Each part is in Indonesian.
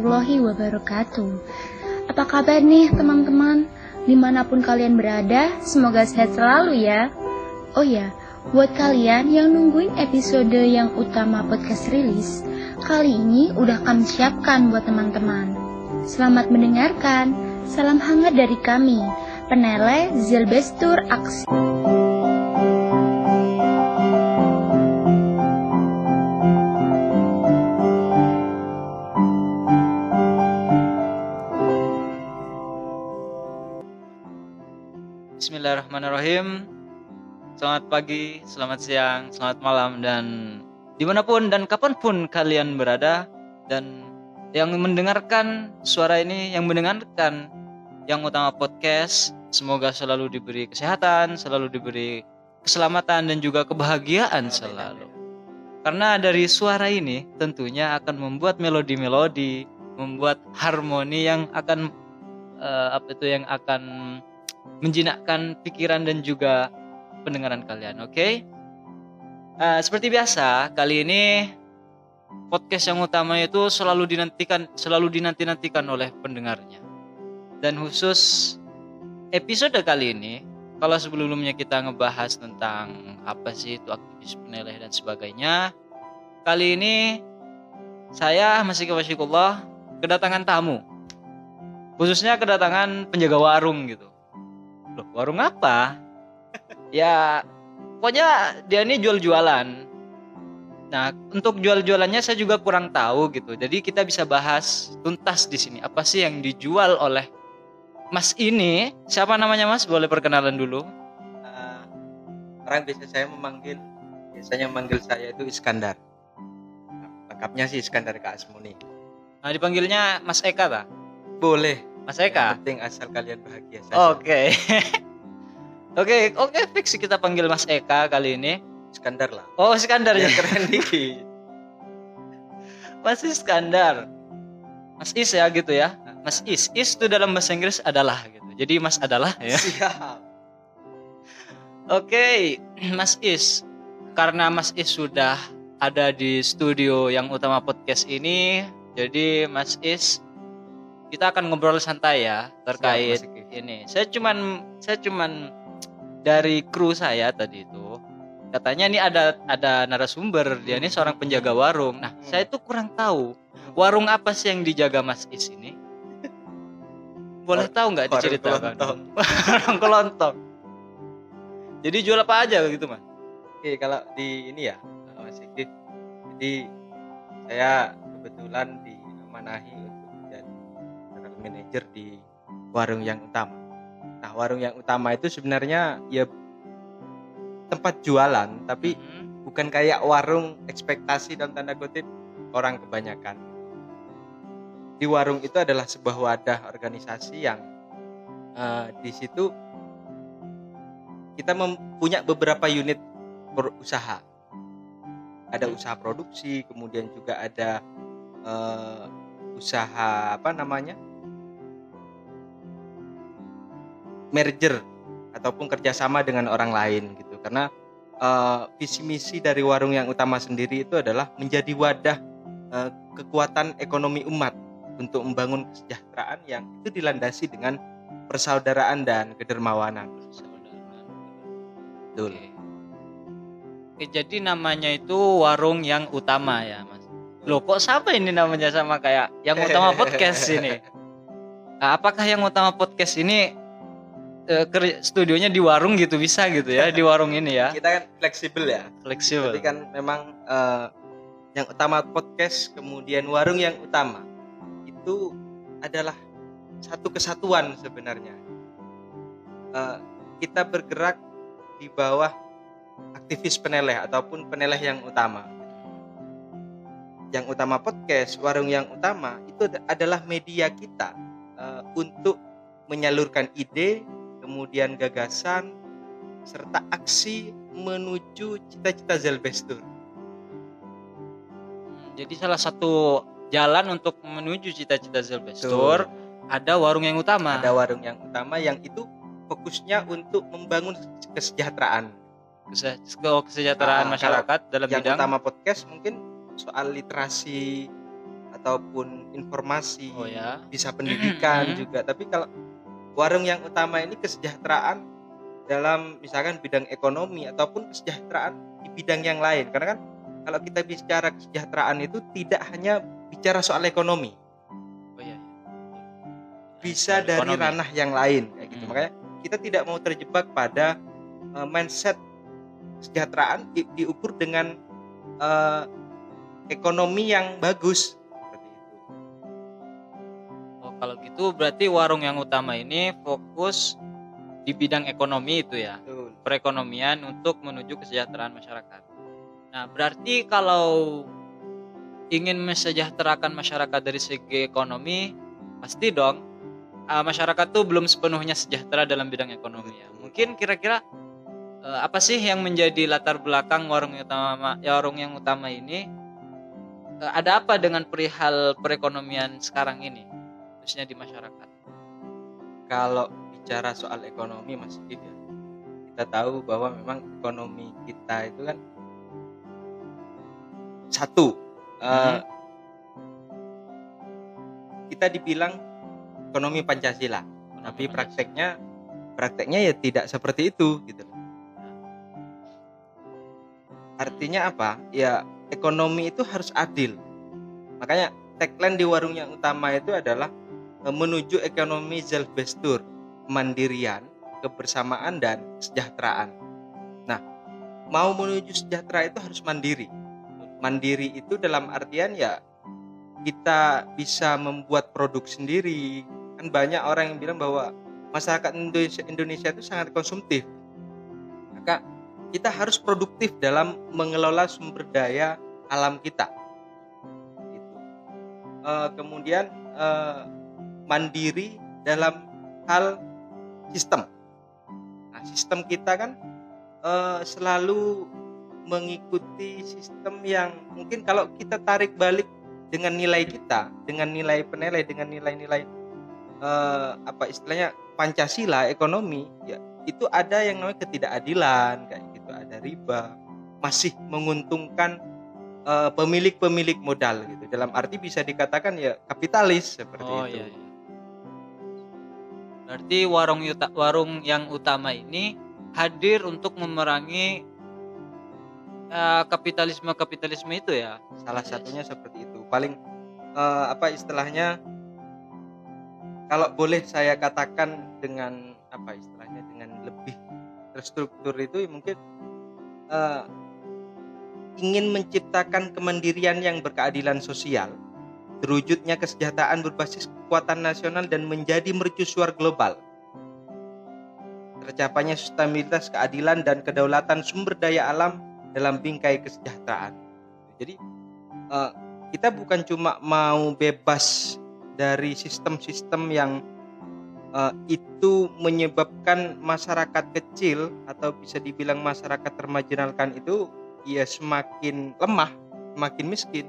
warahmatullahi wabarakatuh. Apa kabar nih teman-teman? Di mana pun kalian berada, semoga sehat selalu ya. Oh ya, buat kalian yang nungguin episode yang utama podcast rilis, kali ini udah kami siapkan buat teman-teman. Selamat mendengarkan, salam hangat dari kami, Penele Zilbestur Aksi. Bismillahirrahmanirrahim. Selamat pagi, selamat siang, selamat malam Dan di mana pun dan kapan pun kalian berada. Dan yang mendengarkan suara ini Yang mendengarkan yang utama podcast Semoga selalu diberi kesehatan Selalu diberi keselamatan dan juga kebahagiaan selalu. Karena dari suara ini tentunya akan membuat melodi-melodi Membuat harmoni yang akan uh, Apa itu yang akan menjinakkan pikiran dan juga pendengaran kalian. Oke, okay? uh, seperti biasa kali ini podcast yang utama itu selalu dinantikan, selalu dinanti-nantikan oleh pendengarnya. Dan khusus episode kali ini, kalau sebelumnya kita ngebahas tentang apa sih itu aktivis peneleh dan sebagainya, kali ini saya masih kewasikullah kedatangan tamu, khususnya kedatangan penjaga warung gitu loh warung apa? Ya pokoknya dia ini jual-jualan. Nah untuk jual-jualannya saya juga kurang tahu gitu. Jadi kita bisa bahas tuntas di sini. Apa sih yang dijual oleh Mas ini? Siapa namanya Mas? Boleh perkenalan dulu. Uh, orang biasa saya memanggil biasanya memanggil saya itu Iskandar. Lengkapnya sih Iskandar Kak Asmuni. Nah dipanggilnya Mas Eka tak boleh Mas Eka. Yang penting asal kalian bahagia saja. Oke. Oke, oke fix kita panggil Mas Eka kali ini. Iskandar lah. Oh, Iskandar ya keren dikit. Mas Iskandar. Mas Is ya gitu ya. Mas Is. Is itu dalam bahasa Inggris adalah gitu. Jadi Mas adalah ya. Siap. Oke, Mas Is. Karena Mas Is sudah ada di studio yang utama podcast ini, jadi Mas Is kita akan ngobrol santai ya terkait Siap, ini. Saya cuman saya cuman dari kru saya tadi itu katanya ini ada ada narasumber dia ini seorang penjaga warung. Nah, hmm. saya itu kurang tahu warung apa sih yang dijaga Mas Is ini? Boleh tahu nggak diceritakan? Warung kelontong. Jadi jual apa aja gitu, Mas? Oke, kalau di ini ya, Mas Iki. Jadi saya kebetulan dimanahi manajer di warung yang utama. Nah, warung yang utama itu sebenarnya ya tempat jualan, tapi hmm. bukan kayak warung ekspektasi dan tanda kutip orang kebanyakan. Di warung itu adalah sebuah wadah organisasi yang uh, di situ kita mempunyai beberapa unit usaha. Ada hmm. usaha produksi, kemudian juga ada uh, usaha apa namanya merger ataupun kerjasama dengan orang lain gitu karena uh, visi misi dari warung yang utama sendiri itu adalah menjadi wadah uh, kekuatan ekonomi umat untuk membangun kesejahteraan yang itu dilandasi dengan persaudaraan dan kedermawanan. Betul. Oke, jadi namanya itu warung yang utama ya, Mas. Loh, kok sama ini namanya sama kayak yang utama podcast ini? Nah, apakah yang utama podcast ini studionya di warung gitu bisa gitu ya di warung ini ya. Kita kan fleksibel ya. Fleksibel. Tapi kan memang uh, yang utama podcast kemudian warung yang utama itu adalah satu kesatuan sebenarnya. Uh, kita bergerak di bawah aktivis peneleh ataupun peneleh yang utama. Yang utama podcast warung yang utama itu adalah media kita uh, untuk menyalurkan ide kemudian gagasan, serta aksi menuju cita-cita Zelbestur. Hmm, jadi salah satu jalan untuk menuju cita-cita Zelbestur ada warung yang utama. Ada warung yang utama yang itu fokusnya untuk membangun kesejahteraan. kesejahteraan nah, masyarakat dalam yang bidang utama podcast mungkin soal literasi ataupun informasi Oh ya. bisa pendidikan juga tapi kalau warung yang utama ini kesejahteraan dalam misalkan bidang ekonomi ataupun kesejahteraan di bidang yang lain karena kan kalau kita bicara kesejahteraan itu tidak hanya bicara soal ekonomi Oh iya. iya. bisa dari ekonomi. ranah yang lain kayak gitu Hmm. makanya kita tidak mau terjebak pada uh, mindset kesejahteraan di- diukur dengan uh, ekonomi yang bagus kalau gitu berarti warung yang utama ini fokus di bidang ekonomi itu ya. Betul. perekonomian untuk menuju kesejahteraan masyarakat. Nah, berarti kalau ingin mesejahterakan masyarakat dari segi ekonomi, pasti dong uh, masyarakat tuh belum sepenuhnya sejahtera dalam bidang ekonomi ya. Mungkin kira-kira uh, apa sih yang menjadi latar belakang warung yang utama ya, warung yang utama ini? Uh, ada apa dengan perihal perekonomian sekarang ini, khususnya di masyarakat? kalau bicara soal ekonomi Mas Didi ya, kita tahu bahwa memang ekonomi kita itu kan satu eh, Mhm. kita dibilang ekonomi Pancasila tapi Ekonomi prakteknya prakteknya ya tidak seperti itu gitu artinya apa? Ya ekonomi itu harus adil. Makanya tagline di warung yang utama itu adalah menuju ekonomi zelfbestur kemandirian kebersamaan dan kesejahteraan. Nah mau menuju sejahtera itu harus mandiri. Mandiri itu dalam artian ya kita bisa membuat produk sendiri. Kan banyak orang yang bilang bahwa masyarakat Indonesia, Indonesia itu sangat konsumtif. Maka kita harus produktif dalam mengelola sumber daya alam kita. Eh, kemudian eh, mandiri dalam hal sistem nah sistem kita kan eh, selalu mengikuti sistem yang mungkin kalau kita tarik balik dengan nilai kita, dengan nilai penilai, dengan nilai-nilai eh, apa istilahnya Pancasila ekonomi, ya itu ada yang namanya ketidakadilan kayak gitu, ada riba, masih menguntungkan eh, pemilik-pemilik modal gitu. Dalam arti bisa dikatakan ya kapitalis seperti Oh itu. iya, iya. Berarti warung yuta- warung yang utama ini hadir untuk memerangi eh, kapitalisme-kapitalisme itu ya. Salah satunya seperti itu. Paling eh, apa istilahnya? Kalau boleh saya katakan dengan apa istilahnya dengan lebih terstruktur itu mungkin eh, ingin menciptakan kemandirian yang berkeadilan sosial, terwujudnya kesejahteraan berbasis kekuatan nasional dan menjadi mercusuar global. Tercapainya stabilitas, keadilan dan kedaulatan sumber daya alam dalam bingkai kesejahteraan. Jadi eh, kita bukan cuma mau bebas dari sistem-sistem yang eh, itu menyebabkan masyarakat kecil atau bisa dibilang masyarakat termarginalkan itu ya semakin lemah, semakin miskin.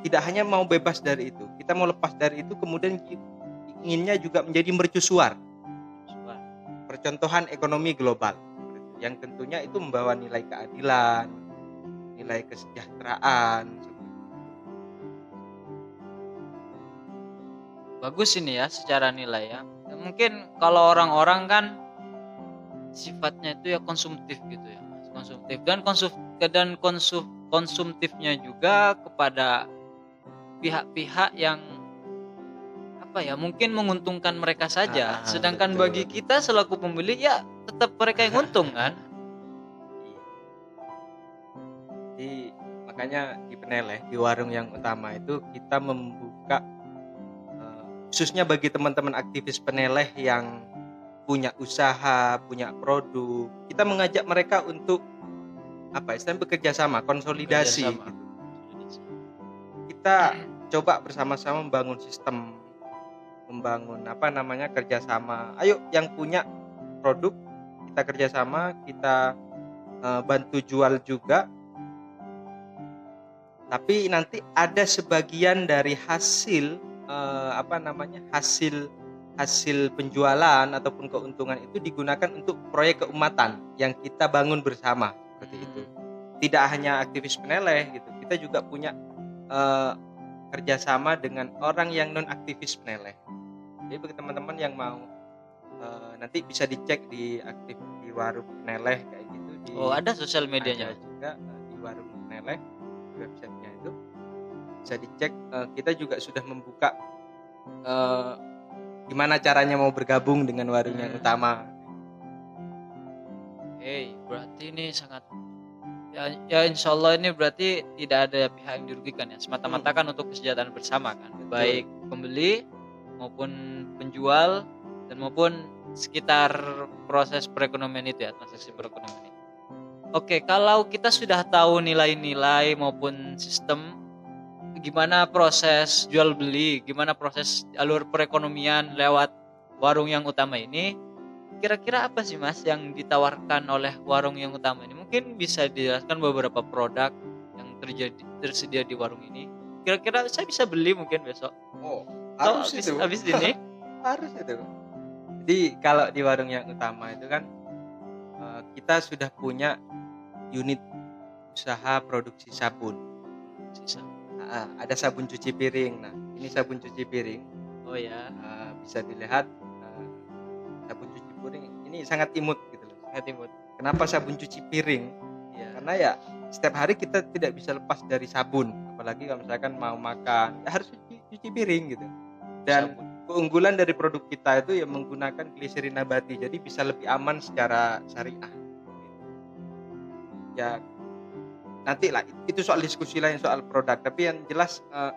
Tidak hanya mau bebas dari itu, kita mau lepas dari itu kemudian inginnya juga menjadi mercusuar, percontohan ekonomi global yang tentunya itu membawa nilai keadilan, nilai kesejahteraan. Bagus ini ya secara nilai ya. Ya, Mungkin kalau orang-orang kan sifatnya itu ya konsumtif gitu ya. Konsumtif dan konsum dan konsum konsumtifnya juga kepada pihak-pihak yang apa ya mungkin menguntungkan mereka saja Ah, sedangkan betul. bagi kita selaku pembeli ya tetap mereka yang untung kan Jadi makanya di Peneleh di warung yang utama itu kita membuka eh, khususnya bagi teman-teman aktivis Peneleh yang punya usaha, punya produk, kita mengajak mereka untuk apa istilahnya bekerja sama, konsolidasi. Bekerja sama. gitu. Kita coba bersama-sama membangun sistem, membangun apa namanya kerjasama. Ayo yang punya produk kita kerjasama, kita eh, bantu jual juga. Tapi nanti ada sebagian dari hasil eh, apa namanya hasil hasil penjualan ataupun keuntungan itu digunakan untuk proyek keumatan yang kita bangun bersama. Seperti itu. Tidak hanya aktivis peneleh gitu kita juga punya eh, kerjasama dengan orang yang non aktivis peneleh. Jadi bagi teman-teman yang mau eh, nanti bisa dicek di aktif di warung peneleh kayak gitu. Di, Oh, ada sosial medianya. ada juga eh, di warung peneleh di websitenya itu bisa dicek. Eh, kita juga sudah membuka eh, gimana caranya mau bergabung dengan warung yang Hmm. utama. Hey, berarti ini sangat ya, ya insya Allah ini berarti tidak ada pihak yang dirugikan ya semata-mata kan untuk kesejahteraan bersama kan Betul. baik pembeli maupun penjual dan maupun sekitar proses perekonomian itu ya transaksi perekonomian itu. Oke, kalau kita sudah tahu nilai-nilai maupun sistem gimana proses jual beli, gimana proses alur perekonomian lewat warung yang utama ini, kira-kira apa sih mas yang ditawarkan oleh warung yang utama ini mungkin bisa dijelaskan beberapa produk yang terjadi tersedia di warung ini kira-kira saya bisa beli mungkin besok Oh, harus habis, itu. habis ini harus itu. Jadi kalau di warung yang utama itu kan eh, kita sudah punya unit usaha produksi sabun. sisa Ah, ada sabun cuci piring. Nah, ini sabun cuci piring oh ya Ah, bisa dilihat ini sangat imut gitu loh. Sangat imut Kenapa sabun cuci piring? ya Karena ya setiap hari kita tidak bisa lepas dari sabun, apalagi kalau misalkan mau makan ya harus cuci, cuci piring gitu. Dan Sabun. keunggulan dari produk kita itu ya menggunakan gliserin nabati jadi bisa lebih aman secara syariah ya nanti lah itu soal diskusi lain soal produk tapi yang jelas eh,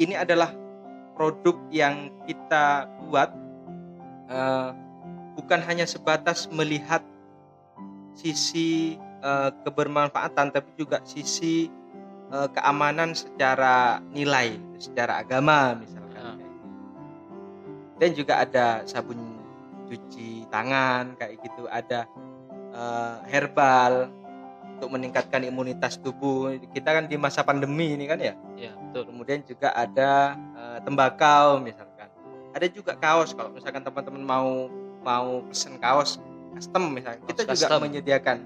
ini adalah produk yang kita buat eh, bukan hanya sebatas melihat sisi eh, kebermanfaatan tapi juga sisi eh, keamanan secara nilai secara agama misalkan. Gitu. dan juga ada sabun cuci tangan kayak gitu. Ada eh, herbal untuk meningkatkan imunitas tubuh. Kita kan di masa pandemi ini kan ya? Ya betul. Kemudian juga ada eh, tembakau misalkan. Ada juga kaos kalau misalkan teman-teman mau mau pesen kaos custom misalnya kita Kaos juga custom. menyediakan.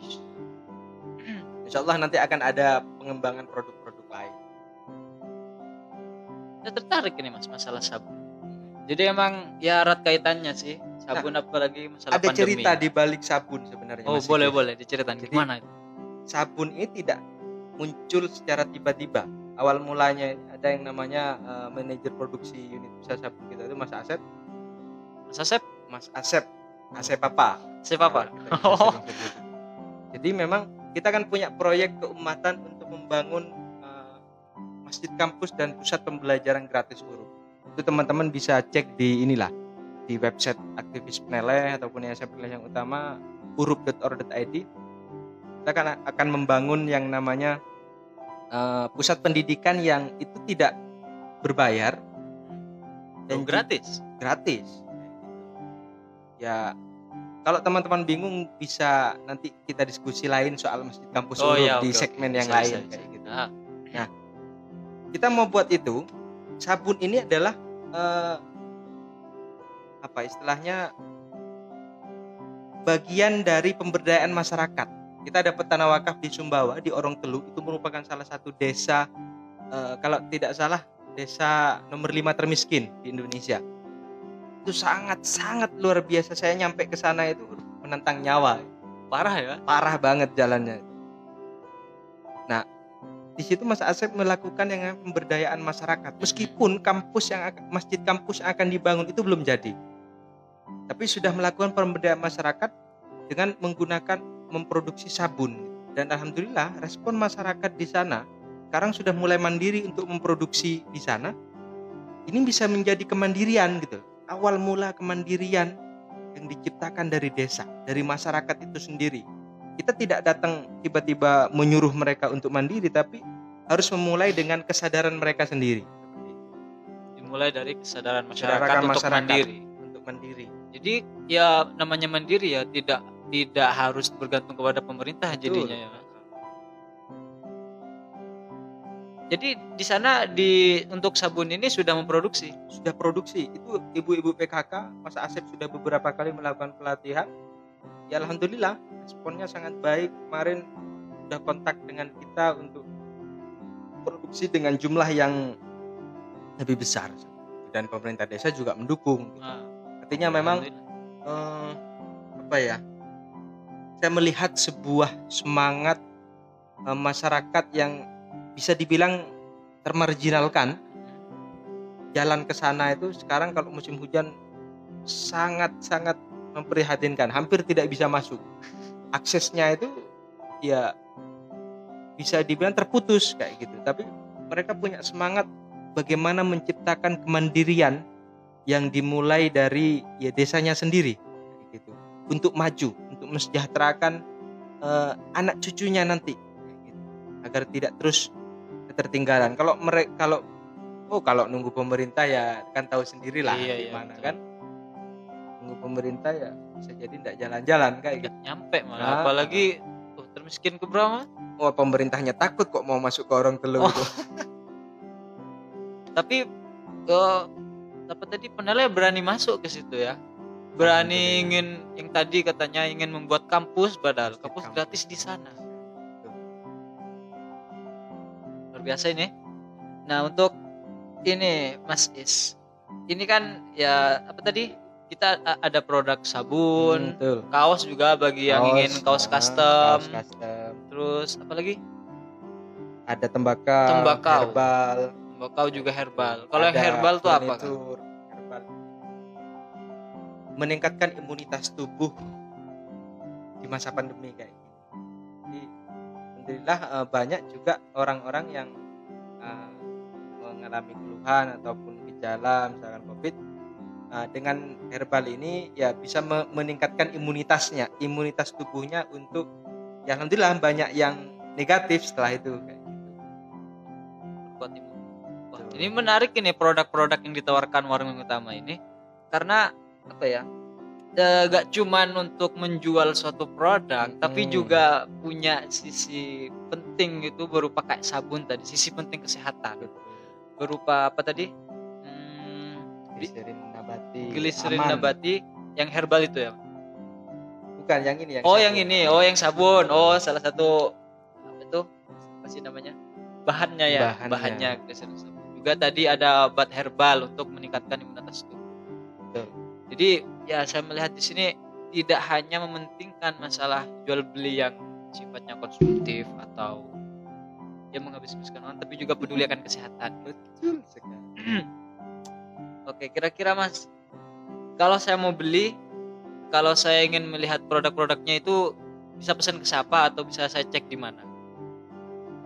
Insya Allah nanti akan ada pengembangan produk-produk lain. Saya tertarik ini mas masalah sabun. Jadi emang ya erat kaitannya sih sabun apalagi masalah ada pandemi. cerita di balik sabun sebenarnya oh boleh boleh diceritain Jadi- gimana itu? sabun ini tidak muncul secara tiba-tiba. Awal mulanya ada yang namanya eh, manajer produksi unit usaha sabun kita itu Mas Asep mas Asep Mas Asep Asep apa siapa apa Oh. sering sebut. Jadi memang kita kan punya proyek keumatan untuk membangun eh, masjid kampus dan pusat pembelajaran gratis huruf. Itu teman-teman bisa cek di inilah di website aktivis peneleh ataupun yayasan peneleh yang utama huruf.or.id. Kita akan akan membangun yang namanya eh, pusat pendidikan yang itu tidak berbayar dan dan gratis gratis. Ya, kalau teman-teman bingung bisa nanti kita diskusi lain soal masjid kampus Oh, iya, di oke. segmen yang Bisa, lain bisa, bisa. kayak gitu. Ah, Kita mau buat itu, sabun ini adalah eh, apa istilahnya bagian dari pemberdayaan masyarakat. Kita dapat tanah wakaf di Sumbawa di Orong Telu itu merupakan salah satu desa eh, kalau tidak salah desa nomor 5 termiskin di Indonesia. Itu sangat sangat luar biasa. Saya nyampe ke sana itu menantang nyawa. parah ya Parah banget jalannya. Nah, di situ Mas Asep melakukan yang pemberdayaan masyarakat. Meskipun kampus yang masjid kampus yang akan dibangun itu belum jadi. Tapi sudah melakukan pemberdayaan masyarakat dengan menggunakan memproduksi sabun. Dan alhamdulillah respon masyarakat di sana sekarang sudah mulai mandiri untuk memproduksi di sana. Ini bisa menjadi kemandirian gitu. Awal mula kemandirian yang diciptakan dari desa, dari masyarakat itu sendiri. Kita tidak datang tiba-tiba menyuruh mereka untuk mandiri, tapi harus memulai dengan kesadaran mereka sendiri. dimulai dari kesadaran masyarakat Kesadaran untuk masyarakat. mandiri Untuk mandiri. jadi ya namanya mandiri ya tidak tidak harus bergantung kepada pemerintah Betul. jadinya ya jadi di sana di untuk sabun ini sudah memproduksi Sudah produksi. Itu ibu-ibu PKK, Mas Asep sudah beberapa kali melakukan pelatihan. Ya alhamdulillah, responnya sangat baik. Kemarin sudah kontak dengan kita untuk memproduksi dengan jumlah yang lebih besar dan pemerintah desa juga mendukung gitu. Nah, artinya memang eh, apa ya saya melihat sebuah semangat eh, masyarakat yang bisa dibilang termarginalkan jalan ke sana itu sekarang kalau musim hujan sangat sangat memprihatinkan hampir tidak bisa masuk. Aksesnya itu ya bisa dibilang terputus kayak gitu. Tapi mereka punya semangat bagaimana menciptakan kemandirian yang dimulai dari ya desanya sendiri gitu. Untuk maju untuk mensejahterakan eh, anak cucunya nanti gitu. agar tidak terus ketertinggalan kalau mereka kalau oh kalau nunggu pemerintah ya kan tahu sendirilah Iya, iya, gimana betul. kan. Nunggu pemerintah ya bisa jadi tidak jalan-jalan kayak gitu. nyampe malah. Nah. apalagi tuh termiskin ke berapa wah pemerintahnya takut kok mau masuk ke orang telur Oh. itu tapi eh, apa tadi penilai berani masuk ke situ ya? Berani ingin yang tadi katanya ingin membuat kampus padahal. Pasti kampus kampus. gratis di sana biasa ini. Nah untuk ini Mas Is. Ini kan ya apa tadi? Kita ada produk sabun Hmm, betul. kaos juga bagi yang ingin kaos ah, custom. kaos custom. Terus apa lagi? Ada tembakau, Tembakau. herbal. Tembakau juga herbal. Kalau herbal tuh apa furnitur, herbal. meningkatkan imunitas tubuh di masa pandemi kayak jadi alhamdulillah eh, banyak juga orang-orang yang eh, mengalami keluhan ataupun gejala misalkan covid eh, dengan herbal ini ya bisa me- meningkatkan imunitasnya imunitas tubuhnya untuk ya alhamdulillah banyak yang negatif setelah itu kayak gitu. Wah, ini menarik ini produk-produk yang ditawarkan warung utama ini karena apa ya? Eh, gak cuman untuk menjual suatu produk, tapi Hmm. juga punya sisi penting itu berupa kayak sabun tadi, sisi penting kesehatan. Berupa apa tadi? Hmm, Gliserin nabati gliserin aman. nabati yang herbal itu ya. bukan yang ini yang Oh, sabun. yang ini. Oh, yang sabun. Oh, salah satu apa itu? Apa sih namanya? Bahannya ya, Bahannya. bahannya gliserin sabun. Juga tadi ada obat herbal untuk meningkatkan imunitas tubuh. Betul. Jadi, ya saya melihat di sini tidak hanya mementingkan masalah jual beli yang sifatnya konsumtif atau dia menghabis-habiskan uang, tapi juga peduli akan kesehatan. betul sekali Oke, kira-kira Mas, kalau saya mau beli, kalau saya ingin melihat produk-produknya itu bisa pesan ke siapa atau bisa saya cek di mana?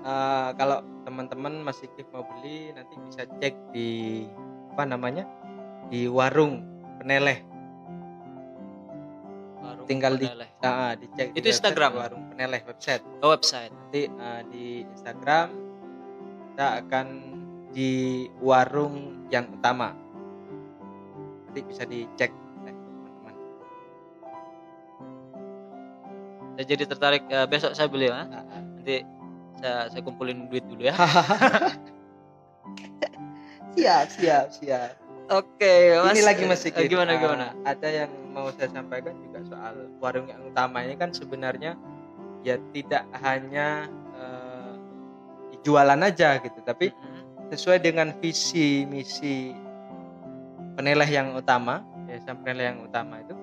Eh, kalau teman-teman masih mau beli nanti bisa cek di apa namanya di warung peneleh Warung Tinggal di- Peneleh. ah dicek Itu di Instagram? warung peneleh website Oh, website. nanti eh, di Instagram kita akan di warung yang utama nanti bisa dicek teman-teman Saya jadi tertarik eh, besok saya beli ya. Ah, ah. Nanti saya saya kumpulin duit dulu ya. siap siap siap Oke, Mas. ini lagi eh, masih eh, gimana gimana? ada yang mau saya sampaikan juga soal warung yang utama ini kan sebenarnya ya tidak hanya eh, jualan aja gitu tapi Mm-mm. sesuai dengan visi misi peneleh yang utama yayasan peneleh yang utama itu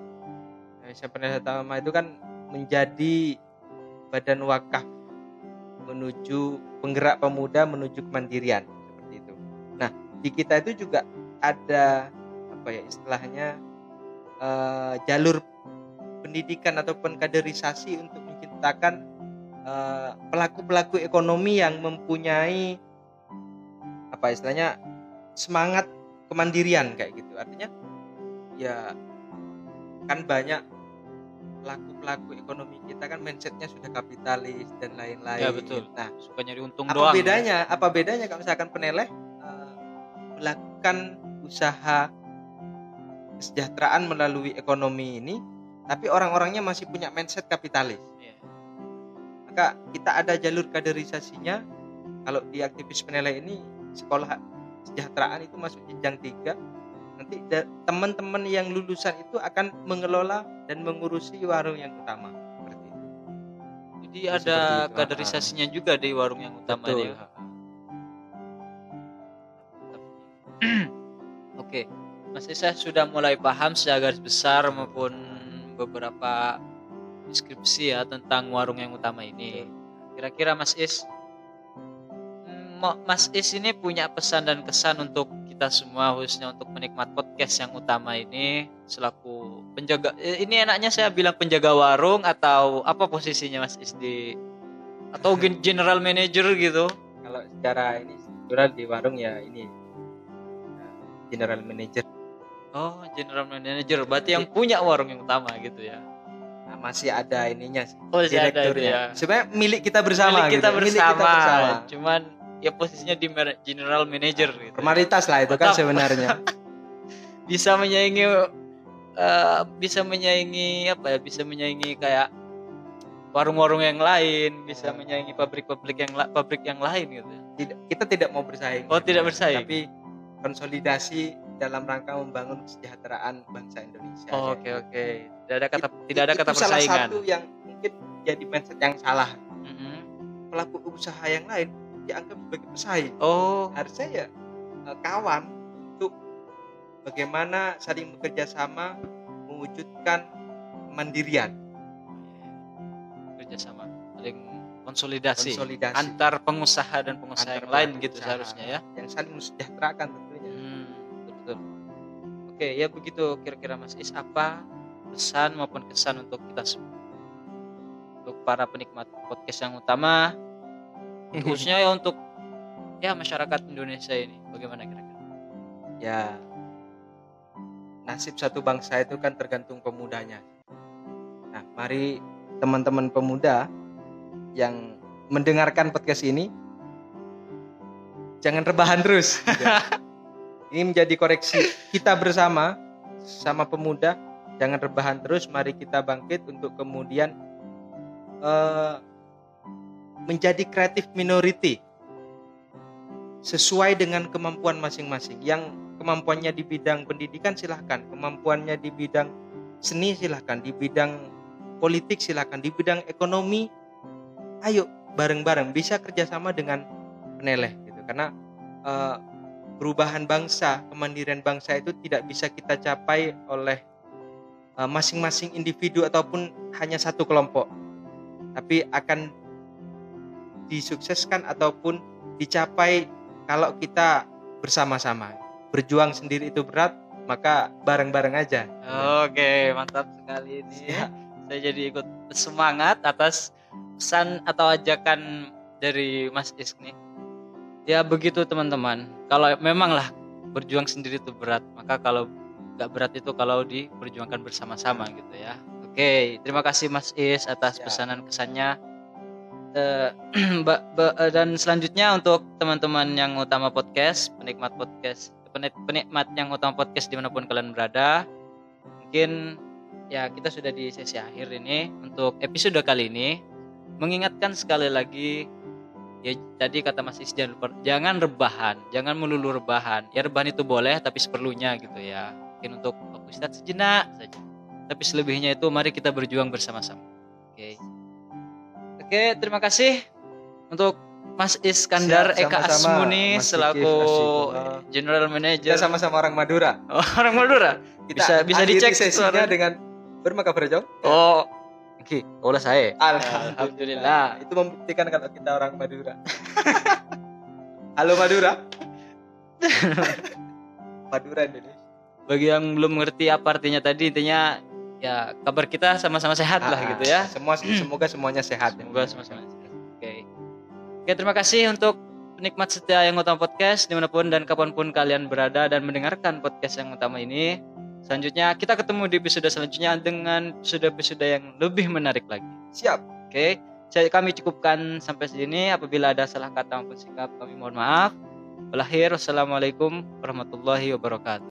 yayasan peneleh utama itu kan menjadi badan wakaf menuju penggerak pemuda menuju kemandirian seperti itu. Nah di kita itu juga ada apa ya istilahnya eh, jalur pendidikan ataupun kaderisasi untuk menciptakan eh, pelaku-pelaku ekonomi yang mempunyai apa istilahnya semangat kemandirian kayak gitu artinya ya kan banyak pelaku-pelaku ekonomi kita kan mindsetnya sudah kapitalis dan lain-lain Ya, betul. nah Suka nyari untung apa doang. ya. bedanya apa bedanya kalau misalkan peneleh eh, melakukan usaha kesejahteraan melalui ekonomi ini tapi orang-orangnya masih punya mindset kapitalis Iya. maka kita ada jalur kaderisasinya kalau di aktivis peneleh ini sekolah kesejahteraan itu masuk jenjang tiga nanti teman-teman yang lulusan itu akan mengelola dan mengurusi warung yang utama seperti itu Jadi Ya, ada seperti itu. kaderisasinya juga di warung yang utama Betul. ini. Mas Isa sudah mulai paham secara garis besar maupun beberapa deskripsi ya tentang warung yang utama ini. Kira-kira Mas Is, mm, Mo- Mas Is ini punya pesan dan kesan untuk kita semua khususnya untuk penikmat podcast yang utama ini selaku penjaga. eh, Ini enaknya saya bilang penjaga warung atau apa posisinya Mas Is di atau gen- general manager gitu? Kalau secara ini struktural di warung ya ini uh, general manager Oh, general manager. Berarti yang punya warung yang utama gitu ya. Nah, masih ada ininya sih, Oh, ada direkturnya. ya. Sebenarnya milik kita bersama Milik kita gitu. bersama. Cuman ya posisinya di general manager gitu. Formalitas lah itu kan Mantap. sebenarnya. Bisa menyaingi eh, bisa menyaingi apa ya? Bisa menyaingi kayak warung-warung yang lain, bisa Ya. menyaingi pabrik-pabrik yang pabrik yang lain gitu. tidak, kita tidak mau bersaing. Oh, tidak bersaing. Tapi konsolidasi dalam rangka membangun kesejahteraan bangsa Indonesia. Oh, Oke, oke. Tidak ada kata It- tidak ada itu kata salah persaingan. satu yang mungkin jadi mindset yang salah. Mm-mm. Pelaku usaha yang lain dianggap sebagai pesaing. Oh, Harusnya ya eh, kawan untuk bagaimana saling bekerja sama mewujudkan kemandirian, kerjasama, saling konsolidasi. konsolidasi antar pengusaha dan pengusaha Antar yang lain pelaku gitu seharusnya ya. yang saling mensejahterakan. Hmm, betul. Oke, ya begitu kira-kira Mas Is apa pesan maupun kesan untuk kita semua. Untuk para penikmat podcast yang utama khususnya ya untuk ya masyarakat Indonesia ini bagaimana kira-kira? ya nasib satu bangsa itu kan tergantung pemudanya. Nah, mari teman-teman pemuda yang mendengarkan podcast ini jangan rebahan terus. gitu. ini menjadi koreksi kita bersama sama pemuda jangan rebahan terus. Mari kita bangkit untuk kemudian eh, menjadi kreatif minority sesuai dengan kemampuan masing-masing. Yang kemampuannya di bidang pendidikan silahkan, kemampuannya di bidang seni silahkan, di bidang politik silahkan, di bidang ekonomi, ayo bareng-bareng bisa kerjasama dengan peneleh gitu. Karena eh, perubahan bangsa, kemandirian bangsa itu tidak bisa kita capai oleh eh, masing-masing individu ataupun hanya satu kelompok, tapi akan disukseskan ataupun dicapai kalau kita bersama-sama. Berjuang sendiri itu berat, maka bareng-bareng aja. Oke, mantap sekali ini. Siap. Saya jadi ikut semangat atas pesan atau ajakan dari Mas Is nih. Ya begitu teman-teman. Kalau memanglah berjuang sendiri itu berat, maka kalau nggak berat itu kalau diperjuangkan bersama-sama gitu ya. Oke, terima kasih Mas Is atas Siap. pesanan kesannya. Eh, eh, dan selanjutnya untuk teman-teman yang utama podcast, penikmat podcast, penik- penikmat yang utama podcast di mana pun kalian berada, mungkin ya kita sudah di sesi akhir ini untuk episode kali ini mengingatkan sekali lagi ya tadi kata Mas Is jangan lupa- jangan rebahan jangan melulu rebahan. Ya rebahan itu boleh tapi seperlunya gitu ya. Mungkin untuk waktu istirahat sejenak saja. Tapi selebihnya itu mari kita berjuang bersama-sama. Oke. Oke terima kasih untuk Mas Iskandar Siap, Eka sama-sama, Asmuni Mas selaku. General Kita Manager sama-sama orang Madura. Oh, orang Madura? Kita Bisa- bisa dicek sesinya dengan bermaka berjong. oh oke oleh saya Alhamdulillah. Alhamdulillah. Itu membuktikan kalau kita orang Madura. Halo Madura. Madura Indonesia. bagi yang belum mengerti apa artinya tadi intinya ya kabar kita sama-sama sehat lah Ah, gitu ya Semua semoga semuanya sehat. semoga sama-sama sehat oke oke terima kasih untuk penikmat setia yang utama podcast di mana pun dan kapan pun kalian berada dan mendengarkan podcast yang utama ini selanjutnya kita ketemu di episode selanjutnya dengan episode-episode yang lebih menarik lagi Siap. oke saya kami cukupkan sampai sini apabila ada salah kata maupun sikap kami mohon maaf Berakhir, wassalamualaikum warahmatullahi wabarakatuh.